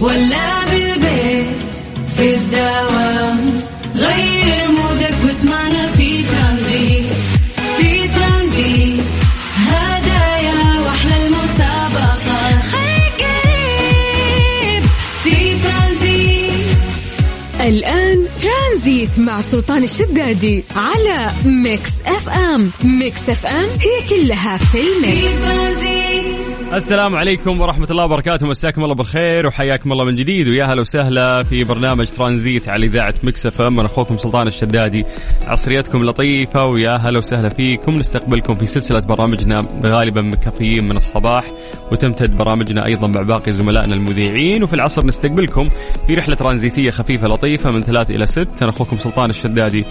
ولا بالبيت في الدوام غير mood ك واسمعنا في ترانزيت. في ترانزيت هدايا وأحلى المسابقة. خليك قريب في ترانزيت. الآن ترانزيت مع سلطان الشدادي على Mix FM. Mix FM هي كلها في ال mix. السلام عليكم ورحمة الله وبركاته. مساكم الله بالخير وحياكم الله من جديد. ويا هلا وسهلا في برنامج ترانزيت على إذاعة Mix FM. أنا أخوكم سلطان الشدادي. عصريتكم لطيفة ويا هلا وسهلا فيكم. نستقبلكم في سلسلة برامجنا غالبا مكفيين من الصباح وتمتد برامجنا أيضا مع باقي زملائنا المذيعين. وفي العصر نستقبلكم في رحلة ترانزيتية خفيفة لطيفة من ثلاث إلى ست. أنا أخوكم سلطان الشدادي.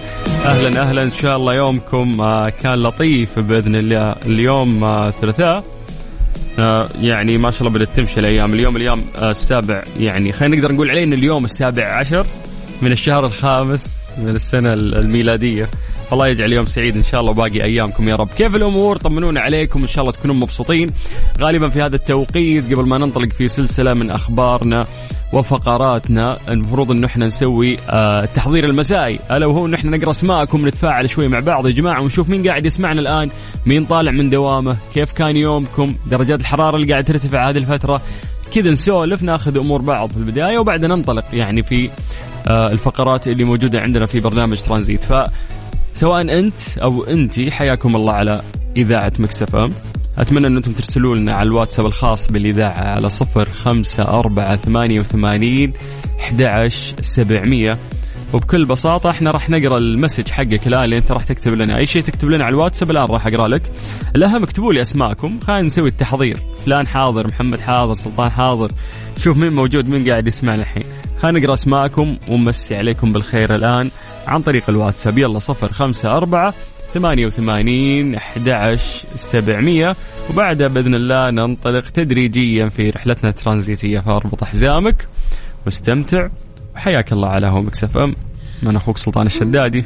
أهلا أهلا. إن شاء الله يومكم آه، كان لطيف بإذن الله. اليوم آه، ثلاثاء. آه، يعني ما شاء الله بدأت تمشي الأيام. اليوم اليوم السابع. يعني خلينا نقدر نقول عليه أن اليوم السابع عشر من الشهر الخامس من السنة الميلادية. الله يجعل يوم سعيد إن شاء الله وباقي أيامكم يا رب. كيف الأمور؟ طمنونا عليكم. إن شاء الله تكونوا مبسوطين. غالبا في هذا التوقيت قبل ما ننطلق في سلسلة من أخبارنا وفقراتنا. المفروض انه إحنا نسوي آه التحضير المسائي. ألا وهو إن إحنا نقرأ أسماءكم نتفاعل شوي مع بعض يا جماعة ونشوف مين قاعد يسمعنا الآن مين طالع من دوامه كيف كان يومكم درجات الحرارة اللي قاعد ترتفع هذه الفترة. كذا نسولف ناخذ أمور بعض في البداية وبعدين ننطلق يعني في آه الفقرات اللي موجودة عندنا في برنامج ترانزيت. ف سواء أنت أو انت حياكم الله على إذاعة Mix FM أتمنى أن أنتم ترسلوا لنا على الواتساب الخاص بالإذاعة على صفر خمسة أربعة ثمانية وثمانين سبعمية. وبكل بساطة إحنا راح نقرأ ال message حقك الآن اللي أنت راح تكتب لنا. أي شيء تكتب لنا على الواتساب الآن راح أقرأ لك. الأهم اكتبوا لي أسماءكم. خلينا نسوي التحضير. فلان حاضر محمد حاضر سلطان حاضر. شوف مين موجود مين قاعد يسمعنا الحين. خلينا نقرأ أسماءكم ونمسي عليكم بالخير الآن عن طريق الواتساب. يلا صفر خمسة أربعة ثمانية وثمانين أحد سبعمية. وبعدها بإذن الله ننطلق تدريجيا في رحلتنا الترانزيتية فاربط حزامك واستمتع وحياك الله على هو مكسف أم من أخوك سلطان الشدادي.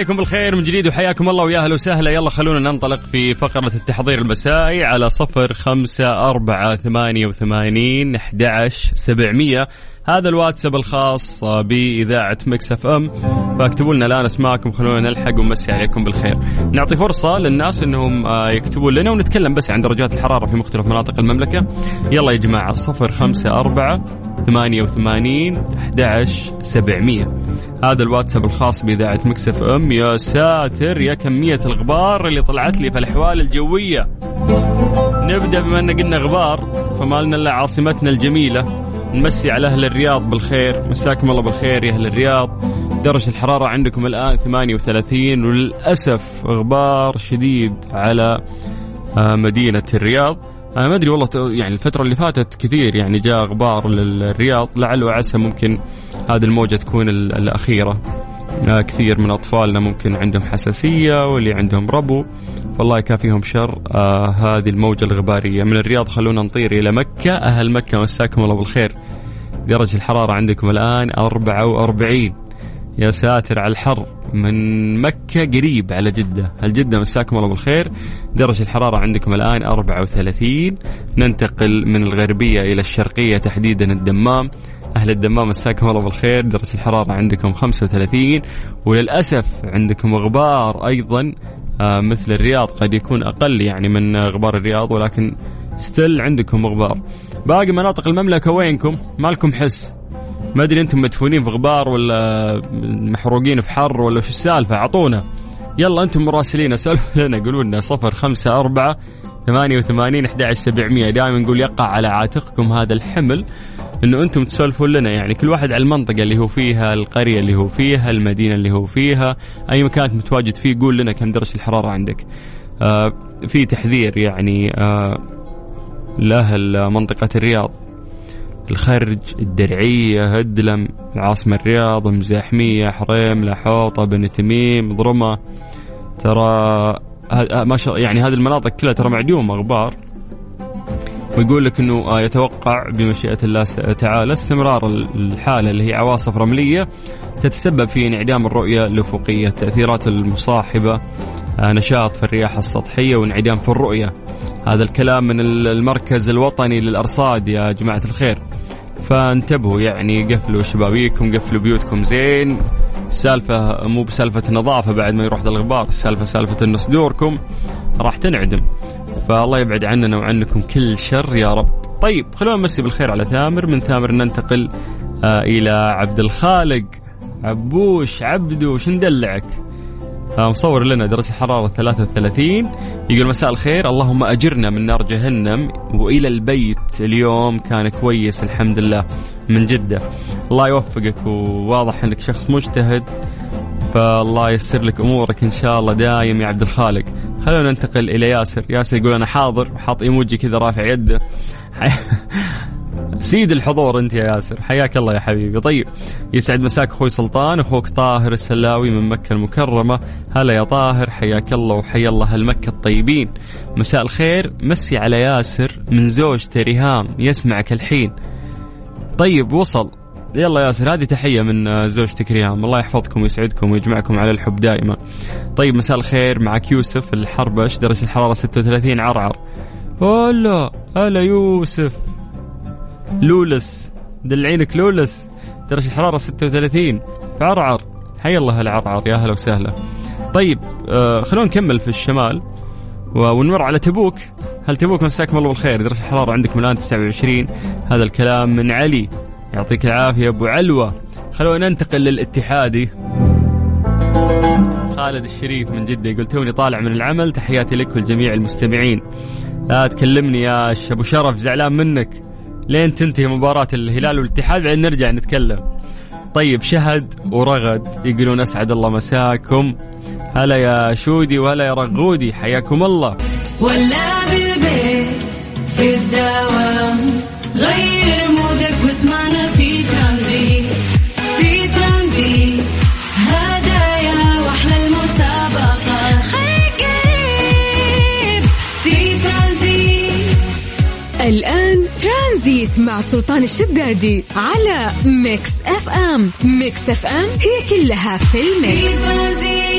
عليكم بالخير من جديد وحياكم الله ويا أهلا وسهلا. يلا خلونا ننطلق في فقرة التحضير المسائي على صفر خمسة أربعة ثمانية وثمانين أحد سبعمية. هذا الواتساب الخاص بإذاعة Mix FM. فاكتبوا لنا الآن اسماءكم خلونا نلحق ونمسي عليكم بالخير. نعطي فرصة للناس إنهم آه، يكتبون لنا ونتكلم بس عن درجات الحرارة في مختلف مناطق المملكة. يلا يا جماعة صفر خمسة أربعة ثمانية وثمانين أحد سبعمية. هذا الواتساب الخاص بإذاعة مكسف أم. يا ساتر يا كمية الغبار اللي طلعت لي في الأحوال الجوية. نبدأ بما أن قلنا غبار فما لنا إلا عاصمتنا الجميلة. نمسي على أهل الرياض بالخير. مساكم الله بالخير يا أهل الرياض. درجة الحرارة عندكم الآن 38 وللأسف غبار شديد على آه، مدينة الرياض. أنا ما أدري والله يعني الفترة اللي فاتت كثير يعني جاء غبار للرياض. لعل وعسى ممكن هذه الموجة تكون ال- الأخيرة. آه، كثير من أطفالنا ممكن عندهم حساسية واللي عندهم ربو. والله يكافيهم شر. آه هذه الموجة الغبارية. من الرياض خلونا نطير إلى مكة. أهل مكة مساكم الله بالخير. درجة الحرارة عندكم الآن 44 يا ساتر على الحر. من مكة قريب على جدة. الجدة مساكم الله بالخير. درجة الحرارة عندكم الآن 34 ننتقل من الغربية إلى الشرقية تحديدا الدمام. أهل الدمام مساكم الله بالخير. درجة الحرارة عندكم 35 وللأسف عندكم غبار أيضا مثل الرياض قد يكون أقل يعني من غبار الرياض ولكن ستيل عندكم غبار. باقي مناطق المملكة وينكم؟ مالكم حس؟ ما أدري أنتم مدفونين في غبار ولا محروقين في حر ولا شو السالفة؟ أعطونا. يلا أنتم مراسلين أسألوا لنا قولوا لنا صفر خمسة أربعة ثمانية وثمانين أحد عشر سبعمية. دائما نقول يقع على عاتقكم هذا الحمل. انه أنتم تسولفون لنا يعني كل واحد على المنطقة اللي هو فيها القرية اللي هو فيها المدينة اللي هو فيها أي مكان متواجد فيه قول لنا كم درجة الحرارة عندك. آه في تحذير يعني آه لأهل منطقة الرياض. الخرج الدرعية هدلم العاصمة الرياض مزاحمية حريم لحوطة بن تميم ضرمة. ترى ما شاء يعني هذه المناطق كلها ترى معدومة غبار. ويقول لك إنه آه، يتوقع بمشيئة الله تعالى استمرار ال- الحالة اللي هي عواصف رملية تتسبب في انعدام الرؤية الأفقية التأثيرات المصاحبة آه، نشاط في الرياح السطحية وانعدام في الرؤية. هذا الكلام من ال- المركز الوطني للأرصاد يا جماعة الخير. فانتبهوا يعني قفلوا شبابيكم قفلوا بيوتكم زين. السالفة مو بسالفة نظافة بعد ما يروح الغبار السالفة سالفة أن صدوركم راح تنعدم. فالله يبعد عننا وعنكم كل شر يا رب. طيب خلونا نمسي بالخير على ثامر. من ثامر ننتقل آه إلى عبد الخالق. عبوش عبدو ندلعك؟ آه مصور لنا درجة الحرارة 33 يقول مساء الخير. اللهم أجرنا من نار جهنم وإلى البيت. اليوم كان كويس الحمد لله. من جدة. الله يوفقك وواضح أنك شخص مجتهد. فالله ييسر لك أمورك إن شاء الله دايم يا عبد الخالق. خلونا ننتقل إلى ياسر. ياسر يقول أنا حاضر حاط إيموجي كذا رافع يده. سيد الحضور أنت يا ياسر. حياك الله يا حبيبي. طيب يسعد مساك أخوي سلطان. أخوك طاهر السلاوي من مكة المكرمة. هلا يا طاهر. حياك الله وحيا الله المكه الطيبين. مساء الخير. مسي على ياسر من زوجته ريهام يسمعك الحين. طيب وصل. يلا ياسر هذه تحية من آه، زوجتك ريهام. الله يحفظكم ويسعدكم ويجمعكم على الحب دائما. طيب مساء الخير معك يوسف الحربش درجة الحرارة 36 عرعر. هلا هلا يوسف. لولس دلعينك لولس. درجة الحرارة 36 في عرعر. حي الله العرعر يا هلا وسهلا. طيب آه خلونا نكمل في الشمال ونمر على تبوك. هل تبوك مساكم الله بالخير. درجة الحرارة عندكم الآن 29 هذا الكلام من علي. يعطيك العافية أبو علوة. خلونا ننتقل للاتحادي خالد الشريف من جدة يقول توني طالع من العمل تحياتي لك ولجميع المستمعين. لا تكلمني يا أبو شرف زعلان منك. لين تنتهي مباراة الهلال والاتحاد بعدين نرجع نتكلم. طيب شهد ورغد يقولون أسعد الله مساكم. هلا يا شودي وهلا يا رغودي حياكم الله. ولا بالبيت في الدوام. الآن ترانزيت مع سلطان الشدادي على Mix FM. Mix FM هي كلها في في ال mix ترانزيت.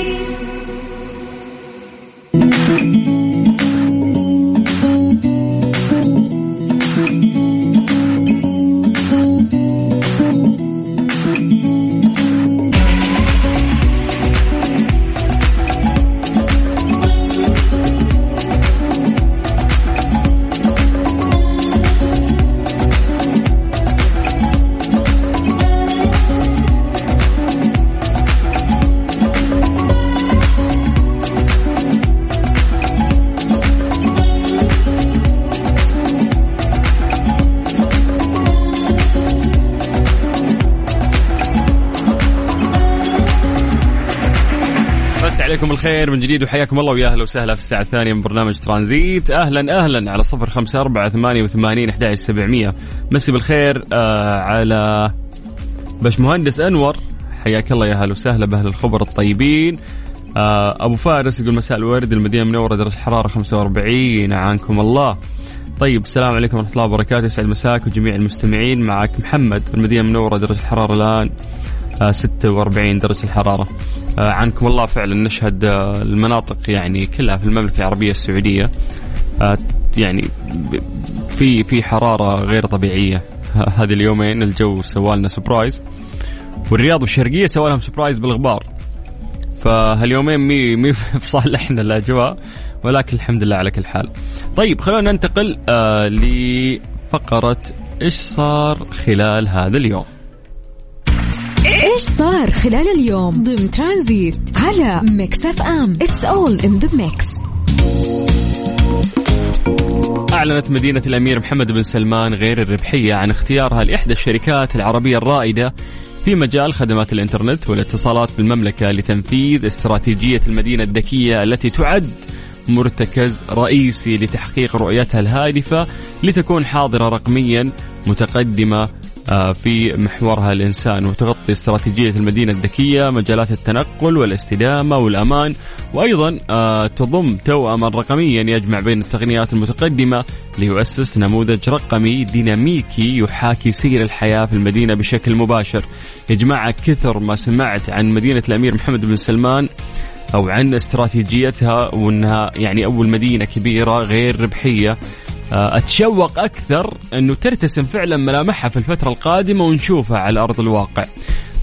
عليكم الخير من جديد وحياكم الله ويا أهلا وسهلا في الساعة الثانية من برنامج ترانزيت. أهلا أهلا على صفر خمسة أربعة ثمانية وثمانين أحد سبعمية. مسي بالخير آه على باش مهندس أنور. حياك الله يا أهلا وسهلا بأهل الخبر الطيبين. آه أبو فارس يقول مساء الورد المدينة المنورة درجة الحرارة 45 أعانكم الله. طيب السلام عليكم ورحمة الله وبركاته. يسعد مساك وجميع المستمعين. معك محمد المدينة المنورة درجة الحرارة الآن 46 درجة الحرارة. آه، عنكم الله فعلا نشهد آه، المناطق يعني كلها في المملكة العربية السعودية آه، يعني في في حرارة غير طبيعية. هذه اليومين الجو سوالنا surprise والرياض والشرقية سوالهم surprise بالغبار. فهاليومين مي مي في صالحنا الأجواء ولكن الحمد لله على كل حال. طيب خلونا ننتقل آه لفقرة إيش صار خلال هذا اليوم. إيش صار خلال اليوم ضمن ترانزيت على Mix FM؟ It's all in the mix أعلنت مدينة الأمير محمد بن سلمان غير الربحية عن اختيارها لإحدى الشركات العربية الرائدة في مجال خدمات الإنترنت والاتصالات بالمملكة لتنفيذ استراتيجية المدينة الذكية التي تعد مرتكز رئيسي لتحقيق رؤيتها الهادفة لتكون حاضرة رقميا متقدمة في محورها الإنسان وتغطي استراتيجية المدينة الذكية مجالات التنقل والاستدامة والأمان وأيضا آه، تضم توأما رقميا يجمع بين التقنيات المتقدمة ليؤسس نموذج رقمي ديناميكي يحاكي سير الحياة في المدينة بشكل مباشر. يا جماعة كثر ما سمعت عن مدينة الأمير محمد بن سلمان أو عن استراتيجيتها وإنها يعني أول مدينة كبيرة غير ربحية. آه، أتشوق أكثر أنه ترتسم فعلا ملامحها في الفترة القادمة ونشوفها على أرض الواقع.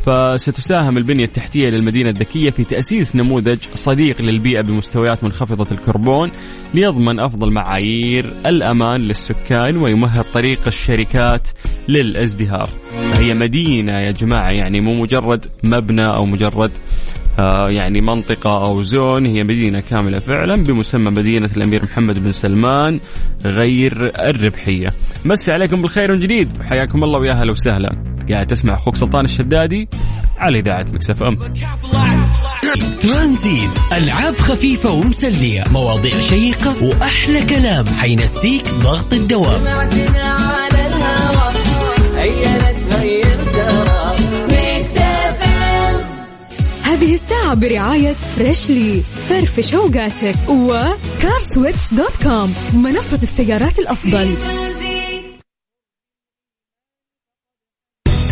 فستساهم البنية التحتية للمدينة الذكية في تأسيس نموذج صديق للبيئة بمستويات منخفضة الكربون ليضمن أفضل معايير الأمان للسكان ويمهد طريق الشركات للازدهار هي مدينة يا جماعة يعني مو مجرد مبنى أو مجرد آه، يعني منطقة أو زون هي مدينة كاملة فعلا بمسمى مدينة الأمير محمد بن سلمان غير الربحية. مسي عليكم بالخير من جديد. وحياكم الله ويا هلا وسهلا. قاعد تسمع أخوك سلطان الشدادي على إذاعة Mix FM. ترانزيت ألعاب خفيفة ومسلية مواضيع شيقة وأحلى كلام حينسيك ضغط الدوام. هذه الساعة برعاية Freshly فرفش اوقاتك و CarSwitch dot com منصة السيارات الأفضل.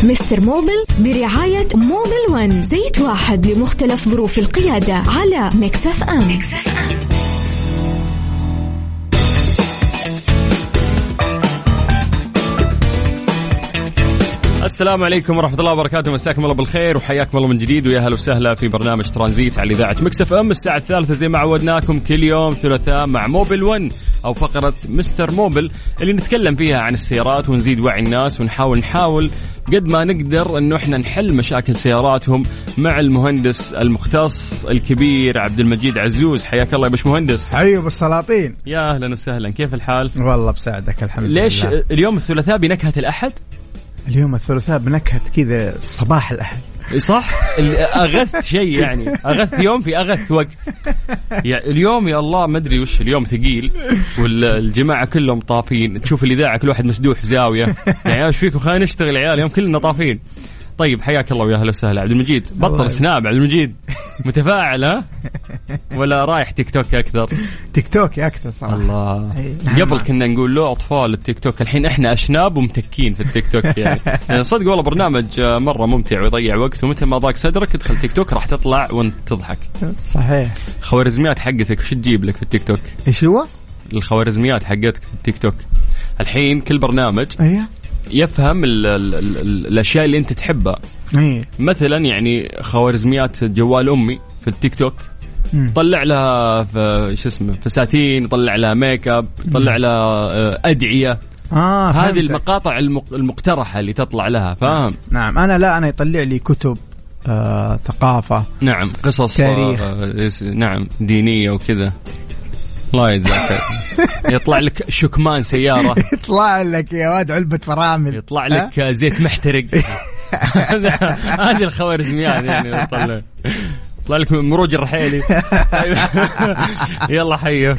Mister Mobil برعاية Mobil One زيت واحد لمختلف ظروف القيادة على Mix FM. السلام عليكم ورحمة الله وبركاته. مساكم الله بالخير وحياكم الله من جديد. ويا هلا وسهلا في برنامج ترانزيت على إذاعة Mix FM. الساعة الثالثة زي ما عودناكم كل يوم ثلاثاء مع Mobil 1 أو فقرة مستر موبل اللي نتكلم فيها عن السيارات ونزيد وعي الناس ونحاول نحاول قد ما نقدر إنه إحنا نحل مشاكل سياراتهم مع المهندس المختص الكبير عبد المجيد عزوز. حياك الله يا باش مهندس. حيو بالسلاطين يا أهلا وسهلا. كيف الحال؟ والله بساعدك الحمد لله. ليش اليوم الثلاثاء بنكهة الأحد؟ اليوم الثلاثاء بنكهة كذا صباح الأحد. صح؟ اغث شيء يعني. اغث يوم في اغث وقت. يعني اليوم يا الله ما أدري وش اليوم ثقيل. والجماعه كلهم طافين. تشوف الإذاعة كل واحد مسدوح زاوية. يعني إيش فيكم؟ خلينا نشتغل عيال. اليوم كلنا طافين. طيب حياك الله ويا أهلا وسهلا. عبد المجيد بطل سناب عبد المجيد. متفاعل ها؟ ولا رايح تيك توك أكثر؟ تيك توك أكثر صراحة. الله. إي، نعم. قبل كنا نقول له أطفال التيك توك الحين إحنا أشناب ومتكين في التيك توك يعني. يعني صدق والله برنامج آه، مرة ممتع ويضيع وقت ومتى ما ضاق صدرك ادخل تيك توك راح تطلع وانت تضحك. صحيح. خوارزميات حقتك وش تجيب لك في التيك توك؟ إيش هو؟ الخوارزميات حقتك في التيك توك. الحين كل برنامج أيوه يفهم ال ال ال ال الأشياء اللي أنت تحبها إيه مثلا يعني خوارزميات جوال أمي في التيك توك مم. طلع لها شو اسمه فساتين يطلع لها make up يطلع لها آه، أدعية آه هذه. المقاطع المق- المقترحة اللي تطلع لها فاهم نعم أنا لا أنا يطلع لي كتب آه ثقافة نعم قصص تاريخ. آه، نعم دينية وكذا خير. يطلع لك شكمان سيارة. يطلع لك يا واد علبة فرامل. يطلع لك زيت محترق. هذه الخوارزميات يعني يطلع يطلع لك مروج الرحيلي. يلا حيه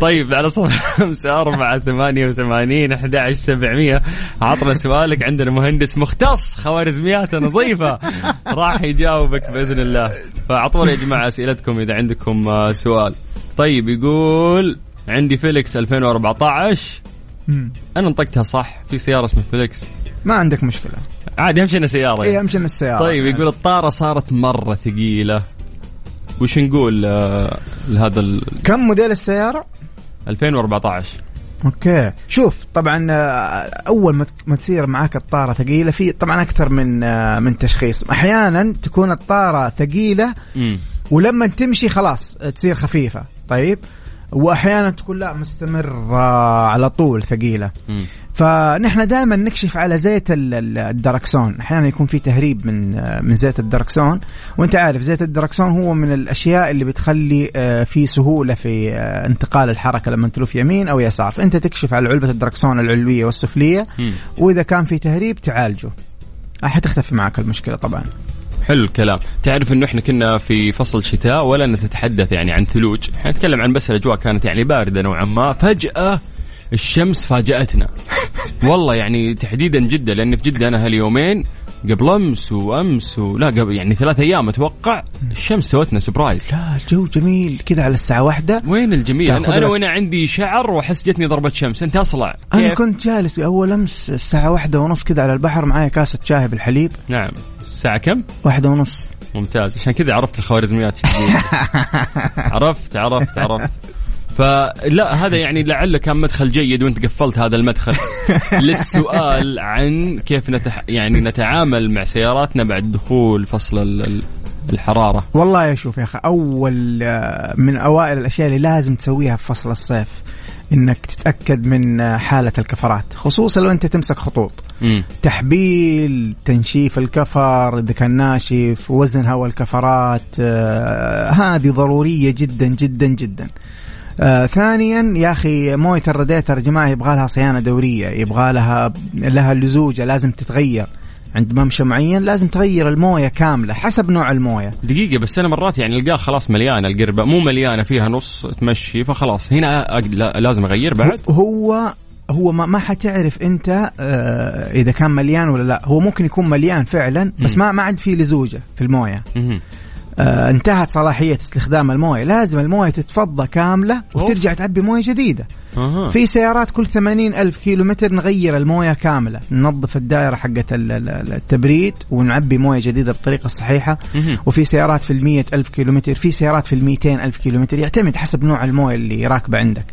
طيب على صفر خمسة أربعة ثمانية وثمانين أحد عشر سبعمية. عطنا سؤالك عندنا مهندس مختص. خوارزميات نظيفة. راح يجاوبك بإذن الله. فأعطونا يا جماعة أسئلتكم إذا عندكم آه، سؤال. طيب يقول عندي فيليكس 2014 مم. أنا نطقتها صح في سيارة اسمها فيليكس. ما عندك مشكلة. عادي أهم شيء إنها سيارة إيه يعني. امشي السيارة طيب يقول الطارة صارت مرة ثقيلة. وش نقول آه، لهذا ال كم موديل السيارة؟ 2014 أوكي. شوف طبعا آه، أول ما تصير معاك الطارة ثقيلة في طبعا أكثر من آه، من تشخيص. أحيانا تكون الطارة ثقيلة ولما تمشي خلاص تصير خفيفة. طيب؟ وأحيانا تكون لا مستمرة على طول ثقيلة. فنحن دائما نكشف على زيت ال- ال- الدركسون. أحيانا يكون في تهريب من من زيت الدركسون. وأنت عارف زيت الدركسون هو من الأشياء اللي بتخلي آه، في سهولة في آه، انتقال الحركة لما تلف يمين أو يسار. فأنت تكشف على علبة الدركسون العلوية والسفلية. وإذا كان في تهريب تعالجه. حتختفي معك المشكلة طبعا. حلو الكلام. تعرف إنه إحنا كنا في فصل شتاء ولا نتحدث يعني عن ثلوج. إحنا نتكلم عن بس الأجواء كانت يعني باردة نوعا ما. فجأة الشمس فاجأتنا. والله يعني تحديدا جده لأن في جدة أنا هاليومين قبل أمس وأمس ولا قبل يعني ثلاث أيام أتوقع الشمس سوتنا سبرايز. لا الجو جميل كذا على الساعة واحدة. وين الجميل؟ أنا, أنا وأنا عندي شعر وأحس جتني ضربة شمس. أنت أصلع. أنا؟ كنت جالس أول أمس الساعة واحدة ونص كذا على البحر معايا كاسة شاي بالحليب. نعم. الساعة كم؟ واحدة ونص. ممتاز. عشان كذا عرفت الخوارزميات. عرفت عرفت عرفت. فلا هذا يعني لعله كان مدخل جيد وانت قفلت هذا المدخل. للسؤال عن كيف نتح يعني نتعامل مع سياراتنا بعد دخول فصل ال- ال- الحرارة. والله يا شوف يا أخي أول آه، من أوائل الأشياء اللي لازم تسويها في فصل الصيف إنك تتأكد من حالة الكفرات خصوصا لو أنت تمسك خطوط. مم. تحبيل تنشيف الكفر إذا كان ناشف وزن هواء الكفرات آه، هذه ضرورية جدا جدا جدا. آه ثانيا يا أخي موية الراديتر يا جماعة يبغى لها صيانة دورية يبغى لها لها لزوجة لازم تتغير. عند ممشى معين لازم تغير الموية كاملة حسب نوع الموية. دقيقة بس أنا مرات يعني ألقاه خلاص مليانة القربة مو مليانة فيها نص تمشي فخلاص. هنا لازم أغير بعد. هو هو ما, ما حتعرف أنت آه إذا كان مليان ولا لا. هو ممكن يكون مليان فعلا بس ما ما عاد فيه لزوجة في الموية. انتهت صلاحية استخدام الموية. لازم الموية تتفضى كاملة. وترجع تعبي موية جديدة. في سيارات كل 80 ألف كيلو متر نغير الموية كاملة. ننظف الدائرة حقت ال- ال- التبريد ونعبي موية جديدة بالطريقة الصحيحه مهم. وفي سيارات في المية ألف كيلو متر في سيارات في الميتين ألف كيلو متر يعتمد حسب نوع الموية اللي راكبة عندك.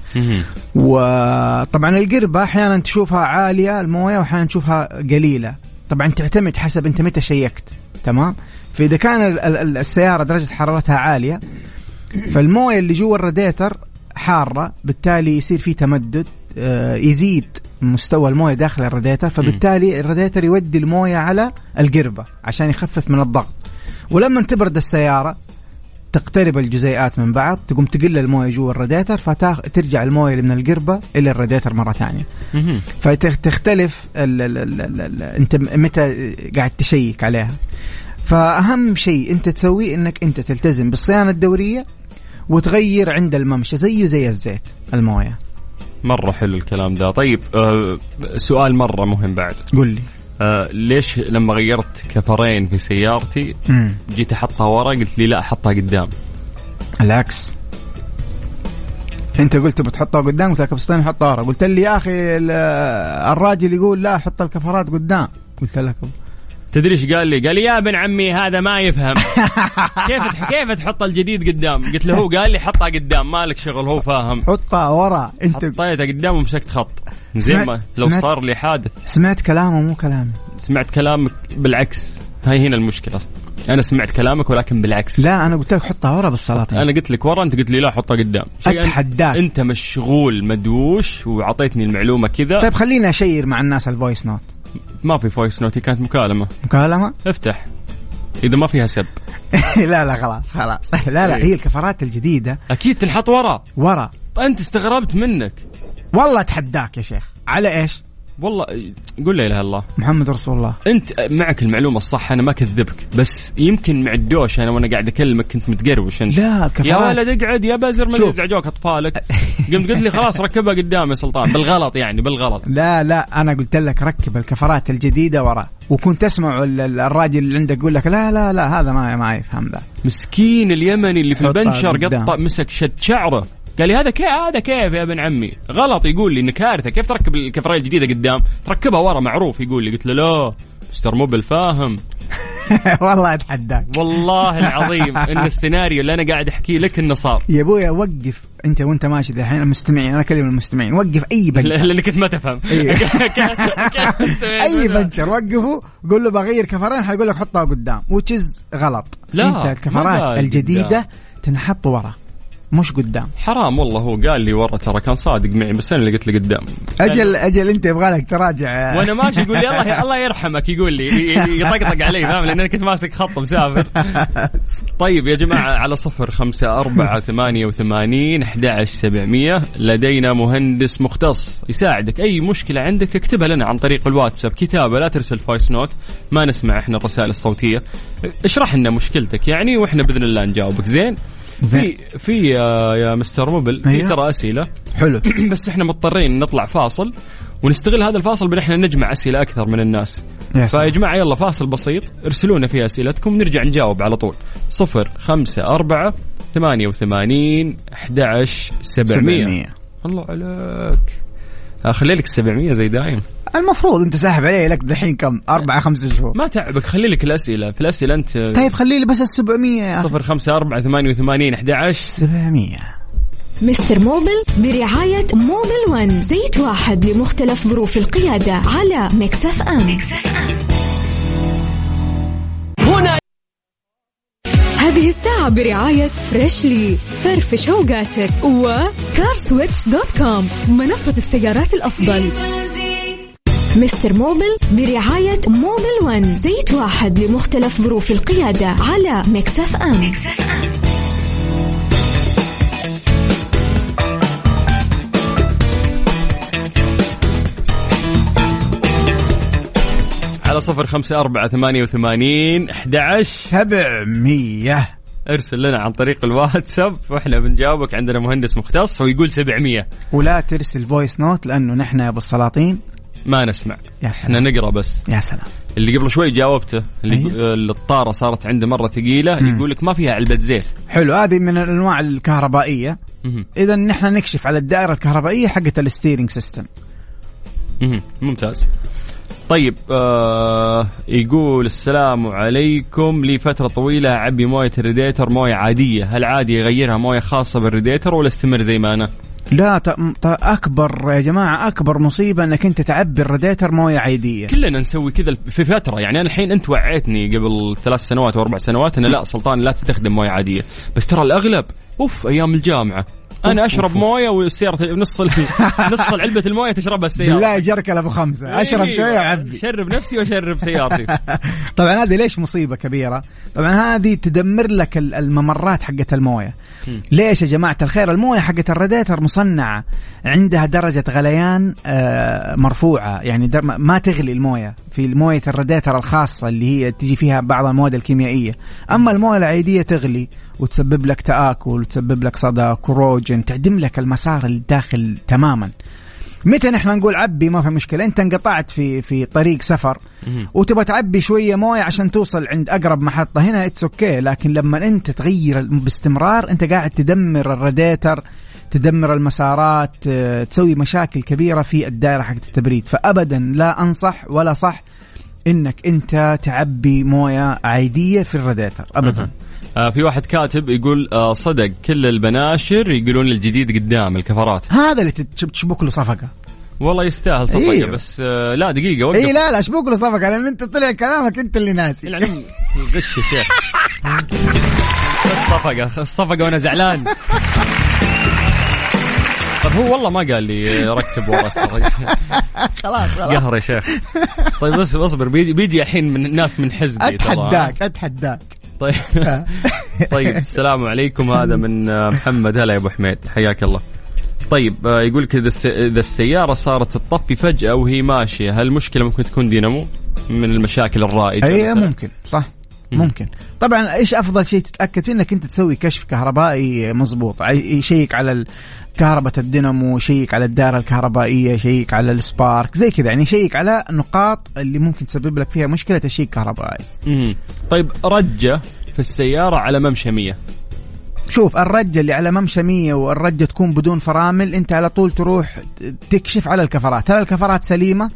وطبعا القربة أحيانا تشوفها عالية الموية واحيانا تشوفها قليلة. طبعا تعتمد حسب أنت متى شيكت. تمام؟ فإذا كان ال- ال- السيارة درجة حرارتها عالية فالموية اللي جوا الراديتر حارة بالتالي يصير في تمدد آه، يزيد مستوى الموية داخل الراديتر فبالتالي الراديتر يودي الموية على القربة عشان يخفف من الضغط. ولما تبرد السيارة تقترب الجزيئات من بعض تقوم تقل الموية جوا الراديتر فترجع الموية من القربة إلى الراديتر مرة ثانية. مهم. فتختلف ال ال ال ال ال انت متى قاعد تشيك عليها. فأهم شيء أنت تسويه إنك أنت تلتزم بالصيانة الدورية وتغير عند الممشى زيه زي الزيت الموية. مرة حلو الكلام ده. طيب آه سؤال مرة مهم بعد. قل لي. آه ليش لما غيرت كفرين في سيارتي مم. جيت أحطها ورا؟ قلت لي لا أحطها قدام. العكس. أنت قلت بتحطها قدام قلت لك بسطين حطها ورا. قلت لي يا أخي ال- الراجل يقول لا حط الكفرات قدام. قلت لك تدري إيش قال لي؟ قال لي يا ابن عمي هذا ما يفهم. كيف كيف تحط الجديد قدام؟ قلت له هو قال لي حطها قدام مالك شغل هو فاهم. حطها ورا. أنت حطيتها قدام ومسكت خط. زين سمعت- ما لو سمعت- صار لي حادث. سمعت كلامه مو كلامي سمعت كلامك بالعكس. هاي هنا المشكلة. أنا سمعت كلامك ولكن بالعكس. لا أنا قلت لك حطها ورا بالسلاطين أنا قلت لك ورا أنت قلت لي لا حطها قدام. أتحداك. أنت مشغول مدوش وعطيتني المعلومة كذا. طيب خليني اشير مع الناس ال voice note ما في voice note كانت مكالمة. مكالمة؟ افتح. إذا ما فيها سب. لا لا خلاص خلاص. لا لا إيه. هي الكفرات الجديدة. أكيد تنحط ورا ورا. أنت استغربت منك. والله أتحداك يا شيخ. على إيش؟ والله قول لا إله إلا الله. محمد رسول الله. أنت معك المعلومة الصح أنا ما كذبك بس يمكن مع الدوش أنا وأنا قاعد أكلمك كنت متقروش أنت. لا يا الكفرات ولد اقعد يا بزر ما. يزعجوك أطفالك. قمت قلت لي خلاص ركبها قدام يا سلطان بالغلط يعني بالغلط. لا لا أنا قلت لك ركب الكفرات الجديدة ورا وكنت أسمع ال- ال- الراجل اللي عندك يقول لك لا لا لا هذا ما ما يفهم ذا. مسكين اليمني اللي في البنشر. قطع مسك شد شعره. قال لي هذا كيف هذا كيف يا ابن عمي؟ غلط يقول لي انه كارثة. كيف تركب الكفريه الجديده قدام؟ تركبها ورا معروف يقول لي. قلت له لا مستر موبل فاهم والله أتحداك. والله العظيم إن السيناريو اللي أنا قاعد أحكيه لك إنه صار. يا أبويا وقف أنت وأنت ماشي الحين. المستمعين أنا أكلم المستمعين. وقف أي بنشر. اللي كنت ما تفهم. أي. بنشر. وقفه قول له بغير كفرين حيقول لك حطها قدام. وتشز غلط. لا، أنت الكفرات الجديدة. تنحط ورا. مش قدام. حرام والله هو قال لي ورا ترى كان صادق معي بس أنا اللي قلت له قدام. أجل أجل أنت يبغى لك تراجع. وأنا ماشي يقول لي الله الله يرحمك يقول لي يطقطق علي فاهم؟ لأن أنا كنت ماسك خط مسافر. طيب يا جماعة على صفر خمسة أربعة ثمانية وثمانين أحد عشر سبعمية. لدينا مهندس مختص يساعدك. أي مشكلة عندك اكتبها لنا عن طريق الواتساب. كتابة لا ترسل voice note. ما نسمع إحنا الرسائل الصوتية. اشرح لنا مشكلتك يعني وإحنا بإذن الله نجاوبك. زين؟ في. في يا, يا مستر موبل في أيوه. ترى أسئلة. حلو. بس إحنا مضطرين نطلع فاصل ونستغل هذا الفاصل بأن إحنا نجمع أسئلة أكثر من الناس. يا فيا. جماعة يلا فاصل بسيط. ارسلوا لنا فيه أسئلتكم نرجع نجاوب على طول. صفر خمسة أربعة ثمانية وثمانين أحد عشر سبعمية. 700 الله عليك. خلي لك 700 زي دايم. المفروض انت ساحب علي لك دحين كم؟ أربعة خمسة شهور. ما تعبك خلي لك الأسئلة. في الأسئلة أنت طيب خلي لي بس ال 700 يا أخي. صفر خمسة أربعة ثمانية وثمانين أحد عشر. 700 Mister Mobil برعاية Mobil One زيت واحد لمختلف ظروف القيادة على Mix FM. هنا هذه الساعة برعاية Freshly. فرفش اوقاتك و CarSwitch dot com منصة السيارات الأفضل. Mister Mobil برعاية Mobil One زيت واحد لمختلف ظروف القيادة على Mix FM. على صفر خمسة أربعة ثمانية وثمانين أحد عشر 700 ارسل لنا عن طريق الواتساب. وإحنا بنجاوبك عندنا مهندس مختص ويقول 700 ولا ترسل voice note لأنه نحن يا أبو السلاطين ما نسمع. يا إحنا سلام. نقرأ بس. يا سلام. اللي قبل شوي جاوبته اللي. اللي الطارة صارت عنده مرة ثقيلة. يقول لك ما فيها علبة زيت. حلو. هذه من الأنواع الكهربائية. إذا نحن نكشف على الدائرة الكهربائية حقت ال steering system. ممتاز. طيب آه يقول السلام عليكم. لي فترة طويلة أعبي موية الريديتر موية عادية. هل عادي يغيرها موية خاصة بالريديتر ولا استمر زي ما أنا؟ لا. أكبر يا جماعة أكبر مصيبة إنك أنت تعبي الراديتر مويه عاديه كلنا نسوي كذا في فترة يعني أنا الحين أنت وعيتني قبل ثلاث سنوات وأربع سنوات انه لا سلطان لا تستخدم موية عادية. بس ترى الأغلب أوف أيام الجامعة. أنا أشرب موية والسياره نص ال... نص علبة الموية تشربها السيارة. بالله جركل أبو خمسة. أشرب إيه، شوية وعبي. شرب نفسي وأشرب سيارتي. طبعا هذه ليش مصيبة كبيرة؟ طبعا هذه تدمر لك ال- الممرات حقت الموية. ليش يا جماعة الخير؟ الموية حقت الراديتر مصنعة. عندها درجة غليان آه، مرفوعة. يعني در- ما تغلي الموية. في موية الراديتر الخاصة اللي هي تجي فيها بعض المواد الكيميائية. أما الموية العادية تغلي وتسبب لك تآكل وتسبب لك صدى corrosion تعدم لك المسار الداخل تماما. متى نحن نقول عبي ما في مشكلة؟ انت انقطعت في في طريق سفر. وتبغى تعبي شوية موية عشان توصل عند أقرب محطة. هنا it's okay لكن لما انت تغير باستمرار انت قاعد تدمر الراديتر تدمر المسارات آه، تسوي مشاكل كبيرة في الدائرة حقت التبريد. فابدا لا أنصح ولا صح إنك انت تعبي موية عادية في الراديتر. ابدا. في واحد كاتب يقول آه صدق كل البناشر يقولون الجديد قدام الكفرات. هذا اللي تشبك له صفقة. والله يستاهل صفقة أيوه. بس آه لا دقيقة وقف. اي لا لا اشبك له صفقة لأن أنت طلع كلامك أنت اللي ناسي. العلم غش يا شيخ. الصفقة الصفقة وأنا زعلان. طيب هو والله ما قال لي ركب ورا خلاص قهر يا شيخ. طيب بس اصبر بيجي, بيجي الحين من ناس من حزبي. أتحداك أتحداك. طيب. طيب السلام عليكم. هذا من محمد. هلا يا أبو حميد. حياك الله. طيب آه، يقول الس- إذا السيارة صارت تطفي فجأة وهي ماشية هل المشكلة ممكن تكون دينامو؟ من المشاكل الرائجه أي؟ ممكن صح. ممكن. طبعا إيش أفضل شيء تتأكد فيه؟ إنك أنت تسوي كشف كهربائي مزبوط عي- يشيك على كهرباء الدينامو شيك على الدائرة الكهربائية شيك على السبارك زي كذا. يعني شيك على النقاط اللي ممكن تسبب لك فيها مشكلة تشيك كهربائي. مم. طيب رجة في السيارة على ممشى 100 شوف الرجة اللي على ممشى 100 والرجة تكون بدون فرامل أنت على طول تروح تكشف على الكفرات. هل الكفرات سليمة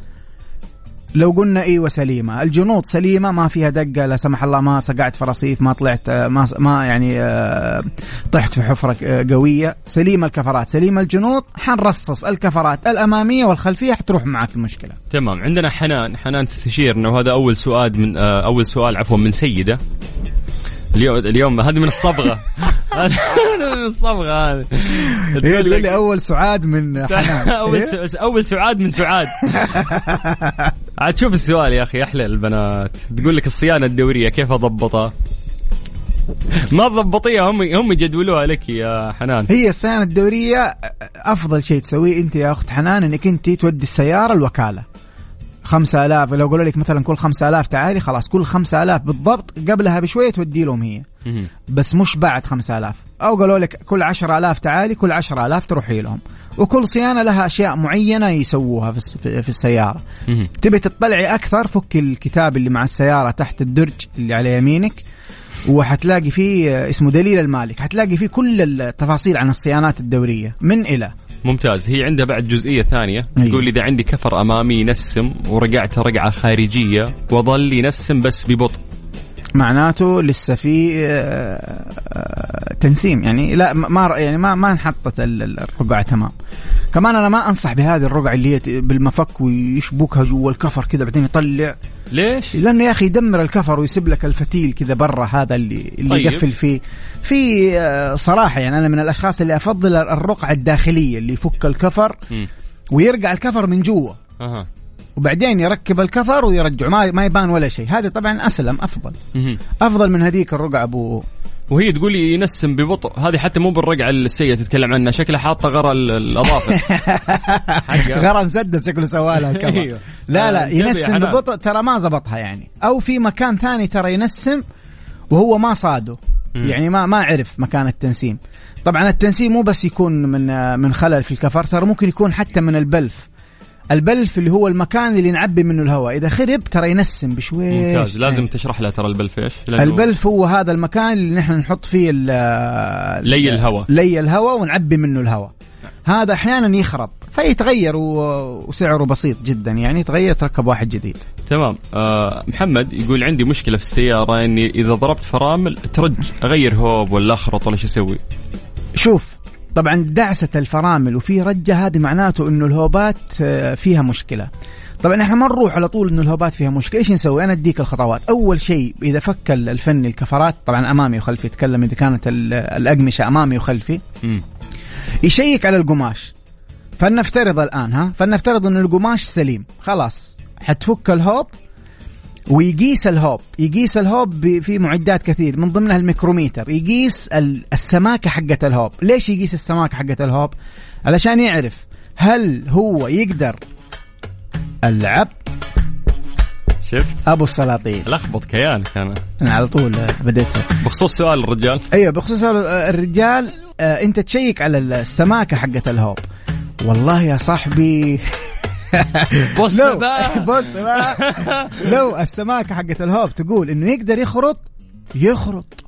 لو قلنا أيوه سليمه الجنوط سليمة ما فيها دقة لا سمح الله ما صقعت في رصيف ما طلعت آه، ما ما يعني آه، طحت في حفرة آه، قوية. سليمة الكفرات. سليمة الجنوط حنرصص. الكفرات الأمامية والخلفية حتروح معك المشكلة. تمام. عندنا حنان حنان تستشير انه هذا أول سؤال من أول سؤال عفوا من سيدة. اليوم اليوم هذه من الصبغة. من الصبغة هذه. هي تقول لي أول سعاد من حنان. أول إيه؟ أول سعاد من سعاد. عاد شوف السؤال يا أخي أحلى البنات. تقول لك الصيانة الدورية كيف أضبطها؟ ما تضبطيها هم هم يجدولوها لك يا حنان. هي الصيانة الدورية أفضل شيء تسويه أنت يا أخت حنان إنك أنت تودي السيارة الوكالة. 5000 لو قالوا لك مثلا كل 5000 تعالي خلاص كل 5000 بالضبط قبلها بشوية تودي لهم هي. بس مش بعد 5000 أو قالوا لك كل 10000 تعالي كل 10000 تروحي لهم. وكل صيانة لها أشياء معينة يسووها في في السيارة. تبي تطلعي أكثر فك الكتاب اللي مع السيارة تحت الدرج اللي على يمينك وحتلاقي فيه آه، اسمه دليل المالك. حتلاقي فيه كل التفاصيل عن الصيانات الدورية من إلى. ممتاز هي عندها بعد جزئية ثانية أيوة. تقول إذا عندي كفر أمامي ينسم ورجعت رقعة خارجية وظل ينسم بس ببطء معناته لسه في آه، آه، تنسيم يعني لا ما- يعني ما ما انحطت ال- ال- الرقعه تمام كمان أنا ما أنصح بهذه الرقعه اللي هي بالمفك ويشبكها جوا الكفر كذا بعدين يطلع ليش؟ لأنه يا أخي يدمر الكفر ويسيب لك الفتيل كذا برا هذا اللي اللي طيب. يقفل فيه في آه، صراحة يعني أنا من الأشخاص اللي أفضل الرقعة الداخلية اللي يفك الكفر مم. ويرجع الكفر من جوا وبعدين يركب الكفر ويرجع. ما ما يبان ولا شيء. هذه طبعا أسلم أفضل. أفضل من هذيك الرقعة أبو. وهي تقول لي ينسم ببطء. هذه حتى مو بالرقعة السيئة تتكلم عنها. شكلها حاطة ال- الأظافر. غرام مسدس شكله سوالها الكفر أيوه. لا لا آه، يا ينسم. ببطء ترى ما زبطها يعني. أو في مكان ثاني ترى ينسم وهو ما صاده. يعني ما ما عرف مكان التنسيم. طبعا التنسيم مو بس يكون من من خلل في الكفر ترى ممكن يكون حتى من البلف. البلف اللي هو المكان اللي نعبي منه الهواء. إذا خرب ترى ينسم بشويش. ممتاز. لازم تشرح لها ترى البلف إيش؟ البلف هو هذا المكان اللي نحن نحط فيه ال- لي الهواء. لي الهواء ونعبي منه الهواء. هذا أحيانا يخرب فيتغير وسعره بسيط جدا. يعني يتغير تركب واحد جديد. تمام. آه محمد يقول عندي مشكلة في السيارة إني إذا ضربت فرامل ترج أغير هوب ولا أخرط ولا شو أسوي؟ شوف طبعا دعسة الفرامل وفي رجة هذه معناته إنه الهوبات آه، فيها مشكلة. طبعا إحنا ما نروح على طول إنه الهوبات فيها مشكلة، إيش نسوي؟ أنا أديك الخطوات، أول شيء إذا فك ال- الفني الكفرات طبعا أمامي وخلفي يتكلم إذا كانت ال- الأقمشة أمامي وخلفي،. يشيك على القماش. فلنفترض الآن ها؟ فلنفترض إنه القماش سليم. خلاص. حتفك الهوب ويقيس الهوب. يقيس الهوب في معدات كثير من ضمنها الميكروميتر. يقيس ال- السماكة حقه الهوب. ليش يقيس السماكة حقه الهوب؟ علشان يعرف هل هو يقدر العب شفت؟ أبو السلاطين. لخبط كيانك أنا أنا على طول بديت. بخصوص سؤال الرجال. أيوه بخصوص الرجال آه، أنت تشيك على السماكة حقه الهوب. والله يا صاحبي. بص لو بقى. بص بقى لو السماكة حقت الهوب تقول إنه يقدر يخرط يخرط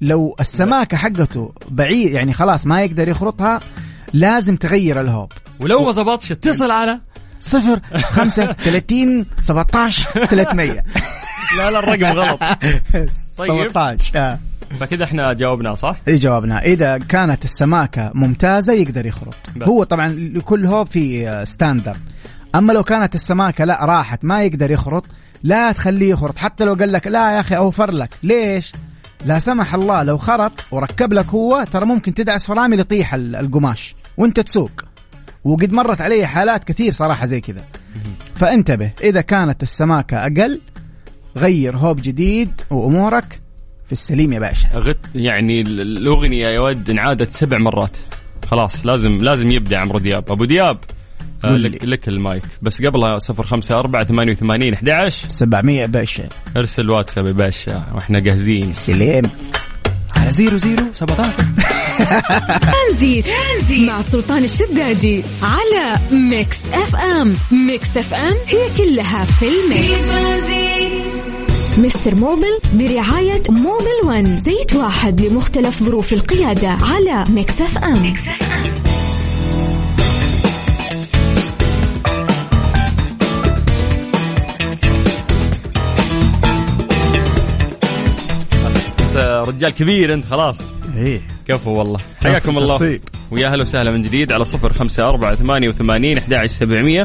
لو السماكة حقته بعيد يعني خلاص ما يقدر يخرطها لازم تغير الهوب ولو ما زبطش اتصل على صفر خمسة ثلاثين سبعة عشر ثلاثمية لا لا الرقم غلط طيب. 17 آه. فكذا إحنا جاوبنا صح؟ اي جوابنا إذا كانت السماكة ممتازة يقدر يخرط بس. هو طبعا لكل هوب في آه، standard أما لو كانت السماكة لا راحت ما يقدر يخرط لا تخليه يخرط. حتى لو قال لك لا يا أخي أوفر لك. ليش؟ لا سمح الله لو خرط وركب لك هو ترى ممكن تدعس فرامل يطيح ال- القماش وأنت تسوق. وقد مرت علي حالات كثير صراحة زي كذا. فانتبه إذا كانت السماكة أقل غير هوب جديد وأمورك في السليم يا باشا. غت يعني ال- الأغنية يا ود انعادت سبع مرات. خلاص لازم لازم يبدأ عمرو دياب. أبو دياب آه. لك, لك المايك. بس قبلها 054 88 11 700 باشا ارسل واتساب يا باشا وإحنا جاهزين. سليم. على 00 17 ترانزيت. مع سلطان الشدادي على Mix FM. Mix FM هي كلها في ال mix. مستر موبل برعاية Mobil 1. زيت واحد لمختلف ظروف القيادة على Mix FM. انت رجال كبير انت خلاص. إيه. كفو والله. حياكم الله. طيب. ويا هلا وسهلا من جديد على صفر خمسة أربعة ثمانية وثمانين أحد سبعمية.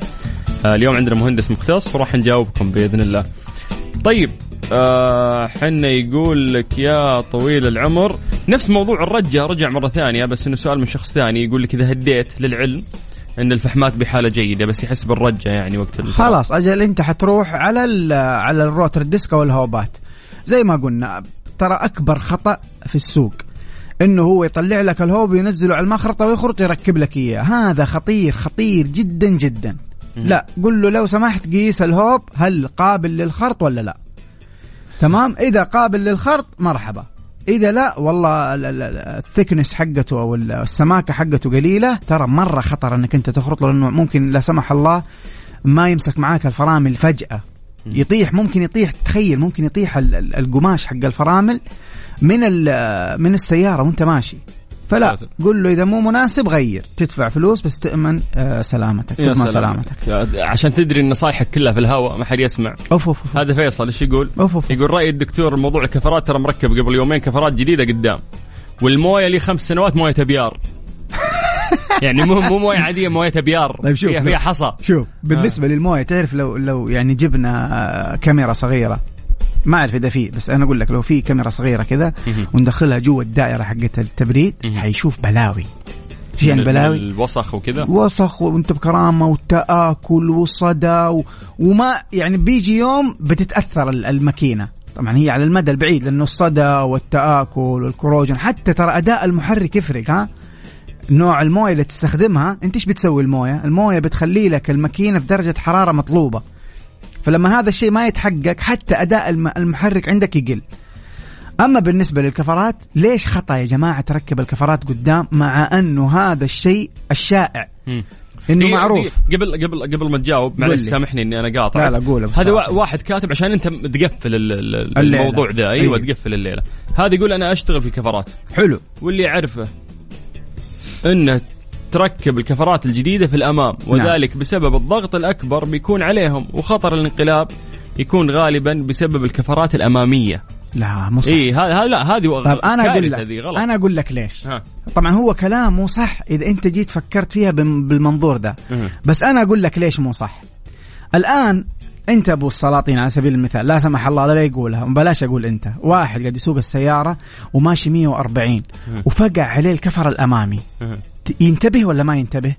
اليوم عندنا مهندس مختص وراح نجاوبكم بإذن الله. طيب آه حنا يقول لك يا طويل العمر نفس موضوع الرجة رجع مرة ثانية بس إنه سؤال من شخص ثاني يقول لك إذا هديت للعلم إن الفحمات بحالة جيدة بس يحس بالرجة يعني وقت ال- خلاص أجل أنت حتروح على على ال rotor disc أو الهوبات زي ما قلنا ترى أكبر خطأ في السوق. إنه هو يطلع لك الهوب وينزله على المخرطة ويخرط يركب لك إياه. هذا خطير خطير جدا جدا. لا قل له لو سمحت قيس الهوب هل قابل للخرط ولا لا؟ تمام؟ إذا قابل للخرط مرحبا. إذا لا والله ال- ال- ال- الثكنس حقته أو ال- السماكة حقته قليلة. ترى مرة خطر إنك أنت تخرط له لأنه ممكن لا سمح الله ما يمسك معاك الفرامل فجأة. يطيح ممكن يطيح تخيل ممكن يطيح ال- ال- القماش حق الفرامل من من السيارة وانت ماشي فلا. قل له إذا مو مناسب غير تدفع فلوس بس تأمن آه، سلامتك تضمن سلام. سلامتك عشان تدري إن نصايحك كلها في الهواء ما حد يسمع أوف أوف أوف. هذا فيصل إيش يقول؟ أوف أوف. يقول رأي الدكتور موضوع الكفرات ترى مركب قبل يومين كفرات جديدة قدام والموية لي خمس سنوات موية أبيار يعني مو مو موية عادية موية ابيار طيب شوف فيها, حصى. شوف بالنسبة للموية تعرف لو لو يعني جبنا آه، كاميرا صغيرة. ما أعرف إذا في بس أنا أقول لك لو في كاميرا صغيرة كذا. وندخلها جوا الدائرة حقت التبريد. حيشوف بلاوي. في يعني بلاوي؟ الوسخ وكذا؟ وسخ وأنت بكرامة وتآكل وصدى و... وما يعني بيجي يوم بتتأثر ال- الماكينة. طبعا هي على المدى البعيد لأنه الصدى والتآكل والكروجن حتى ترى أداء المحرك يفرق ها؟ نوع الموية اللي تستخدمها انت إيش بتسوي الموية؟ الموية بتخلي لك الماكينة في درجة حرارة مطلوبة. فلما هذا الشيء ما يتحقق حتى أداء الم- المحرك عندك يقل. أما بالنسبة للكفرات ليش خطأ يا جماعة تركب الكفرات قدام مع أنه هذا الشيء الشائع. إنه معروف. قبل قبل قبل ما تجاوب معلش. سامحني إني أنا قاطع لا لا قول هذا واحد كاتب عشان أنت تقفل. الموضوع ده. أيوه أيوة. تقفل الليلة. هذا يقول أنا أشتغل في الكفرات. حلو. واللي يعرفه انه تركب الكفرات الجديدة في الأمام وذلك بسبب الضغط الأكبر بيكون عليهم وخطر الانقلاب يكون غالبا بسبب الكفرات الأمامية. لا مو صح. إي هذا لا هذه طيب أنا أقول لك غلط. أنا أقول لك ليش. ها. طبعا هو كلام مو صح إذا أنت جيت فكرت فيها بالمنظور ده. مه. بس أنا أقول لك ليش مو صح. الآن انت ابو السلاطين على سبيل المثال لا سمح الله لا يقولها بلاش أقول أنت. واحد قاعد يسوق السيارة وماشي 140 وفقع عليه الكفر الأمامي. ينتبه ولا ما ينتبه؟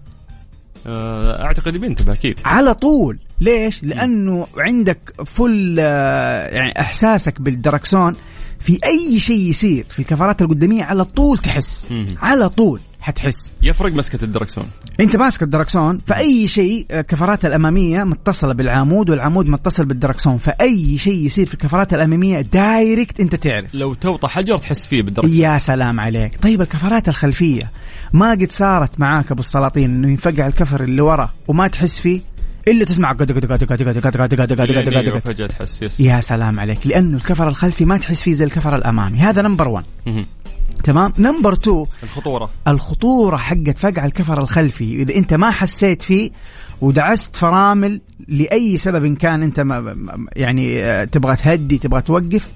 آه، أعتقد بينتبه أكيد. على طول. ليش؟ لأنه عندك فل آه، يعني إحساسك بالدركسون في أي شيء يصير في الكفرات القدامية على طول تحس. على طول. حتحس. يفرق مسكة الدركسون. انت ماسك الدركسون فأي شيء آه، كفرات الأمامية متصلة بالعمود والعمود متصل بالدركسون فأي شيء يصير في الكفرات الأمامية direct انت تعرف. لو توطى حجر تحس فيه بالدركسون. يا سلام عليك. طيب الكفرات الخلفية ما قد صارت معاك أبو السلاطين إنه ينفقع الكفر اللي ورا وما تحس فيه؟ إلا تسمع قد قد قد قد قد قد قد قد قد قد لين قد. فجأة تحس يا سلام عليك. لأنه الكفر الخلفي ما تحس فيه زي الكفر الأمامي. هذا number 1 مهم. تمام؟ نمبر 2 الخطورة. الخطورة حقت فقع الكفر الخلفي. إذا أنت ما حسيت فيه ودعست فرامل لأي سبب كان أنت ما يعني آه، تبغى تهدي تبغى توقف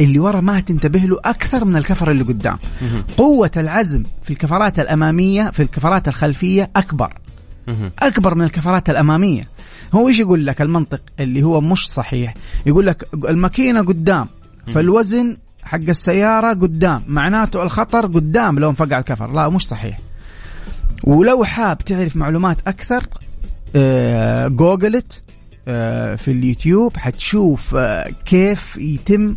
اللي ورا ما تنتبه له أكثر من الكفر اللي قدام. قوة العزم في الكفرات الأمامية في الكفرات الخلفية أكبر. أكبر من الكفرات الأمامية. هو إيش يقول لك؟ المنطق اللي هو مش صحيح. يقول لك الماكينة قدام فالوزن حق السيارة قدام. معناته الخطر قدام لو انفقع الكفر. لا مش صحيح. ولو حاب تعرف معلومات أكثر آه، جوجلت آه، في اليوتيوب. حتشوف آه، كيف يتم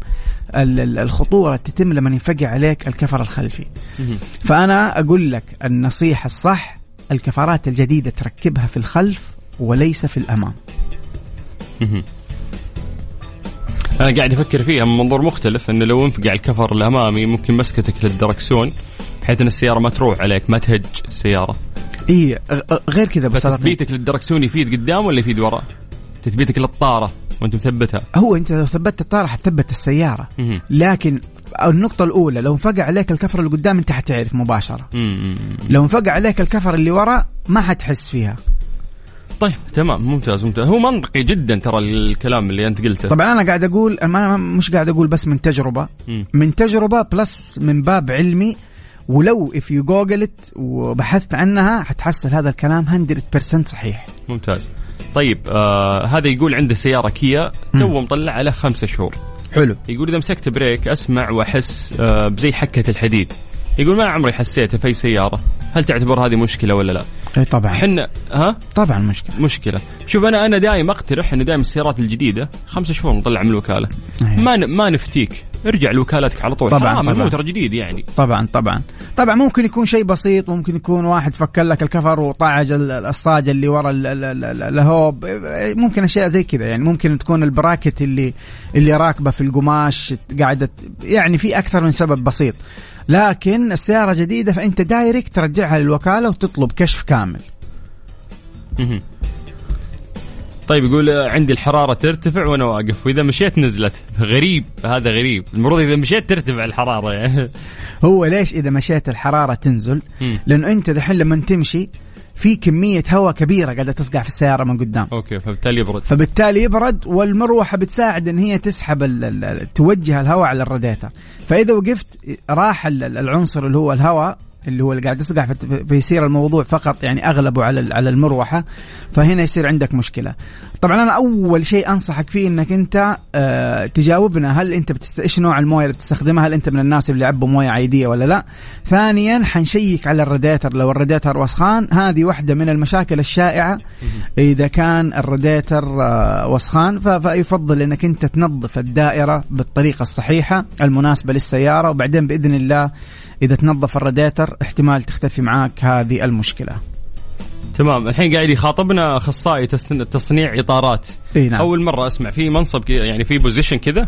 ال- ال- الخطورة تتم لما ينفقع عليك الكفر الخلفي. مهم. فأنا أقول لك النصيحة الصح الكفرات الجديدة تركبها في الخلف وليس في الأمام. مهم. أنا قاعد أفكر فيها من منظور مختلف إنه لو انفقع الكفر الامامي ممكن مسكتك للدركسون بحيث إن السيارة ما تروح عليك ما تهج السيارة غ- غير كذا بصراحة فتثبيتك للدركسون يفيد قدام ولا يفيد ورا؟ تثبيتك للطارة وأنت مثبتها هو أنت لو ثبتت الطارة حتثبت السيارة مهم. لكن النقطة الأولى لو انفقع عليك الكفر اللي قدام أنت حتعرف مباشرة مم. لو انفقع عليك الكفر اللي ورا ما حتحس فيها طيب تمام ممتاز ممتاز. هو منطقي جدا ترى الكلام اللي أنت قلته. طبعا أنا قاعد أقول ما مش قاعد أقول بس من تجربة. مم. من تجربة plus من باب علمي ولو you google it وبحثت عنها حتحصل هذا الكلام 100% صحيح. ممتاز. طيب آه هذا يقول عنده سيارة كيا تو مطلع له خمسة شهور. حلو. يقول إذا مسكت brake أسمع وأحس آه، بزي حكة الحديد. يقول ما عمري حسيته في سيارة. هل تعتبر هذه مشكلة ولا لا؟ اي طبعا. حنا ها؟ طبعا مشكلة. مشكلة. شوف أنا أنا دايم أقترح إنه دايم السيارات الجديدة خمسة شهور نطلع من الوكالة. أيوة. ما ن- ما نفتيك. ارجع لوكالتك على طول. طبعاً، حرام طبعاً. الموتر جديد يعني. طبعا طبعا. طبعا ممكن يكون شيء بسيط ممكن يكون واحد فك لك الكفر وطعج ال- الصاجه اللي ورا ال- ال- ال- ال- الهوب. ممكن أشياء زي كذا يعني. ممكن تكون ال bracket اللي اللي راكبة في القماش قاعدة يعني في أكثر من سبب بسيط. لكن السيارة جديدة فأنت direct ترجعها للوكالة وتطلب كشف كامل. طيب يقول عندي الحرارة ترتفع وأنا واقف وإذا مشيت نزلت. غريب هذا غريب. المفروض إذا مشيت ترتفع الحرارة. يعني هو ليش إذا مشيت الحرارة تنزل؟ مم. لأنه أنت دحين لما تمشي في كمية هواء كبيرة قاعدة تصقع في السيارة من قدام. okay فبالتالي يبرد. فبالتالي يبرد والمروحة بتساعد إن هي تسحب ال ال توجه الهواء على الراديتر. فإذا وقفت راح ال- ال- العنصر اللي هو الهواء اللي هو اللي قاعد يسقع فت- فيصير الموضوع فقط يعني أغلبه على على المروحة فهنا يصير عندك مشكلة. طبعا أنا أول شيء أنصحك فيه إنك أنت آه تجاوبنا هل أنت بتست... إيش نوع الموية اللي بتستخدمها؟ هل أنت من الناس اللي يعبوا موية عادية ولا لا؟ ثانيا حنشيك على الراديتر لو الراديتر وسخان هذه واحدة من المشاكل الشائعة إذا كان الراديتر آه، وسخان ف- فيفضل إنك أنت تنظف الدائرة بالطريقة الصحيحة المناسبة للسيارة وبعدين بإذن الله إذا تنظف الراديتر احتمال تختفي معك هذه المشكلة. تمام. الحين قاعد يخاطبنا أخصائي تسن- تصنيع إطارات. إي نعم. أول مرة أسمع. في منصب يعني في position كذا؟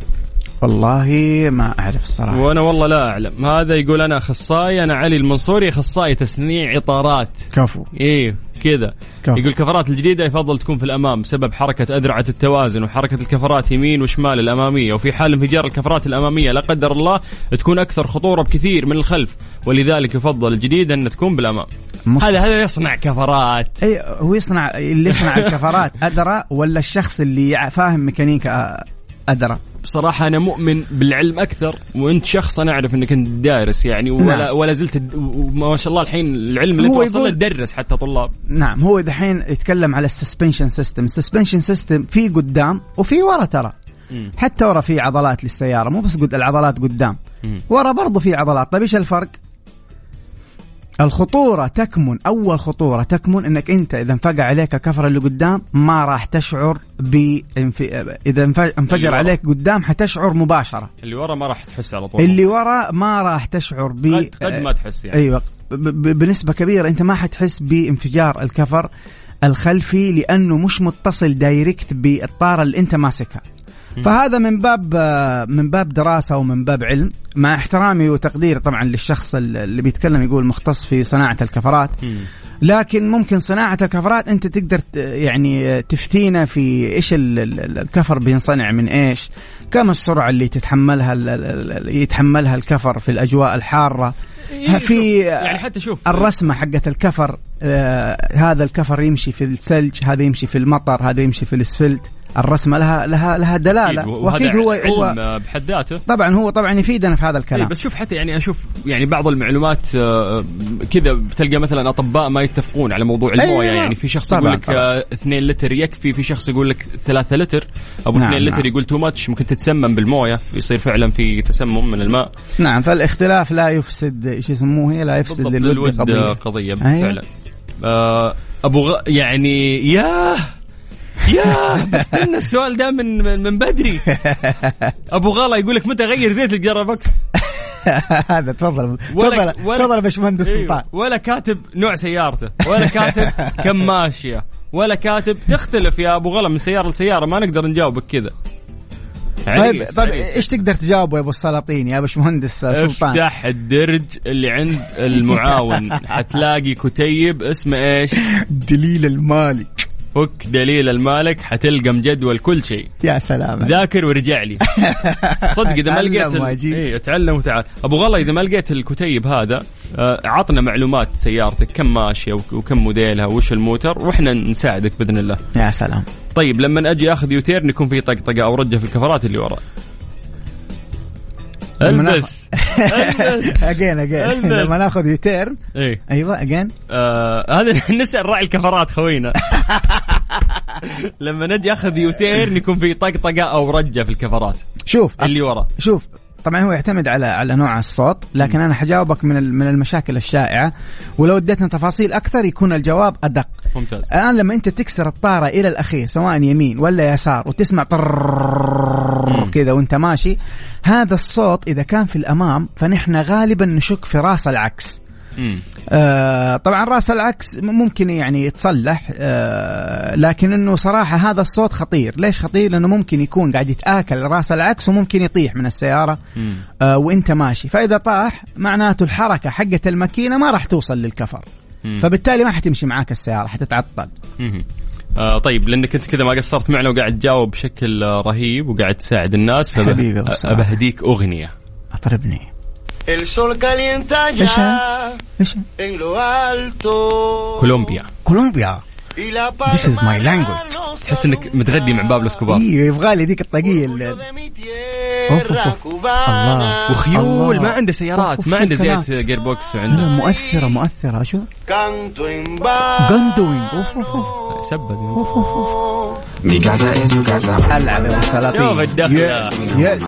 والله ما أعرف الصراحة. وأنا والله لا أعلم. هذا يقول أنا أخصائي أنا علي المنصوري أخصائي تصنيع إطارات. كفو. إيه كذا. يقول الكفرات الجديدة يفضل تكون في الأمام بسبب حركة أذرعة التوازن وحركة الكفرات يمين وشمال الأمامية. وفي حال انفجار الكفرات الأمامية لا قدر الله تكون أكثر خطورة بكثير من الخلف. ولذلك يفضل الجديد أن تكون بالأمام. مص- هذا هذا يصنع كفرات. إي هو يصنع اللي يصنع الكفرات ادرى ولا الشخص اللي فاهم ميكانيكا ادرى بصراحة أنا مؤمن بالعلم أكثر وأنت شخص أنا أعرف أنك أنت دارس يعني ولا نعم. ولا زلت وما شاء الله الحين العلم اللي توصل له تدرس حتى طلاب نعم هو دحين يتكلم على ال suspension system ال suspension system في قدام وفي ورا ترى مم. حتى ورا في عضلات للسيارة مو بس قد العضلات قدام مم. ورا برضو في عضلات طيب إيش الفرق الخطورة تكمن أول خطورة تكمن أنك أنت إذا انفقع عليك الكفر اللي قدام ما راح تشعر ب إذا انفجر. عليك قدام حتشعر مباشرة. اللي ورا ما راح تحس على طول. اللي ورا ما راح تشعر ب قد, قد ما تحس يعني. أيوه. ب- ب- بنسبة كبيرة أنت ما حتحس بانفجار الكفر الخلفي لأنه مش متصل دايركت بالطارة اللي أنت ماسكها. فهذا من باب من باب دراسة ومن باب علم. مع احترامي وتقديري طبعا للشخص اللي بيتكلم يقول مختص في صناعة الكفرات. لكن ممكن صناعة الكفرات أنت تقدر يعني تفتينا في إيش ال- ال- الكفر بينصنع من إيش. كم السرعة اللي تتحملها يتحملها الكفر في الأجواء الحارة؟ إيه، في يعني حتى شوف. الرسمة حقت الكفر آه هذا الكفر يمشي في الثلج هذا يمشي في المطر هذا يمشي في الأسفلت. الرسمة لها لها لها دلالة. وأكيد هو هو بحد ذاته. طبعا هو طبعا يفيدنا في هذا إيه الكلام بس شوف حتى يعني أشوف يعني بعض المعلومات آه، كذا بتلقى مثلا أطباء ما يتفقون على موضوع الموية. أيوة. يعني في شخص يقول لك طبعاً. 2 لتر يكفي في شخص يقول لك 3 لتر. أبو نعم، 2 لتر نعم. يقول تو ماتش ممكن تتسمم بالموية يصير فعلا في تسمم من الماء. نعم فالاختلاف لا يفسد إيش يسموه هي لا يفسد للود قضيه قضية أيوة. فعلا. آه، أبو غ... يعني ياه! ياه بستنى السؤال ده من من, بدري أبو غلا يقول لك متى اغير زيت الجرا بوكس هذا تفضل تفضل تفضل يا باشمهندس أيوة. سلطان ولا كاتب نوع سيارته ولا كاتب كم ماشيه ولا كاتب تختلف يا أبو غلا من سيارة لسيارة ما نقدر نجاوبك كذا طيب طيب. إيش تقدر تجاوبه يا أبو السلاطين يا باشمهندس سلطان افتح الدرج اللي عند المعاون حتلاقي كتيب اسمه إيش؟ دليل المالك فك دليل المالك حتلقى مجدول كل شيء. يا سلام. ذاكر ورجع لي. صدق إذا ما لقيت ال-. إيه اتعلم وتعال. أبو غلا إذا ما لقيت الكتيب هذا آه، عطنا معلومات سيارتك كم ماشية وك- وكم موديلها وش الموتر وإحنا نساعدك بإذن الله. يا سلام. طيب لما أجي أخذ U-turn يكون في طقطقة أو رجة في الكفرات اللي ورا ألبس. البس again again. لما ناخذ U-turn. إيه. أيوه again. آه هذا نسأل راعي الكفرات خوينا. لما نجي أخذ U-turn يكون في طقطقة أو رجة في الكفرات. شوف اللي ورا. شوف طبعا هو يعتمد على على نوع الصوت لكن أنا حجاوبك من من المشاكل الشائعة ولو اديتنا تفاصيل أكثر يكون الجواب أدق ممتاز الآن لما أنت تكسر الطارة إلى الأخير سواء يمين ولا يسار وتسمع كذا وانت ماشي هذا الصوت اذا كان في الامام فنحن غالبا نشك في راس العكس. آه طبعا راس العكس ممكن يعني يتصلح آه لكن إنه صراحة هذا الصوت خطير. ليش خطير؟ لأنه ممكن يكون قاعد يتآكل. راس العكس وممكن يطيح من السيارة. آه وإنت ماشي. فإذا طاح معناته الحركة حقه الماكينة ما راح توصل للكفر. مم. فبالتالي ما حتمشي معاك السيارة حتتعطل. آه طيب لأنك أنت كذا ما قصرت معنا وقاعد تجاوب بشكل رهيب وقاعد تساعد الناس فبه- حبيبي أبو آه، الصراحة. بهديك أغنية. أطربني. El sol calienta إيش إيش en lo alto. كولومبيا كولومبيا Y la This is my language. تحس انك متغدي مع بابلو اسكوبار أيوه يبغى لي ذيك الطاقيه اللي أوف، أوف. cubana. الله. وخيول الله. ما عنده سيارات أوف، ما عنده؟ زيت جير بوكس لا وعنده مؤثره مؤثره شو Canto en اوف اوف اوف سبد اوف اوف اوف Mi casa es su casa. العب يا ابو شوف الدخلة. يس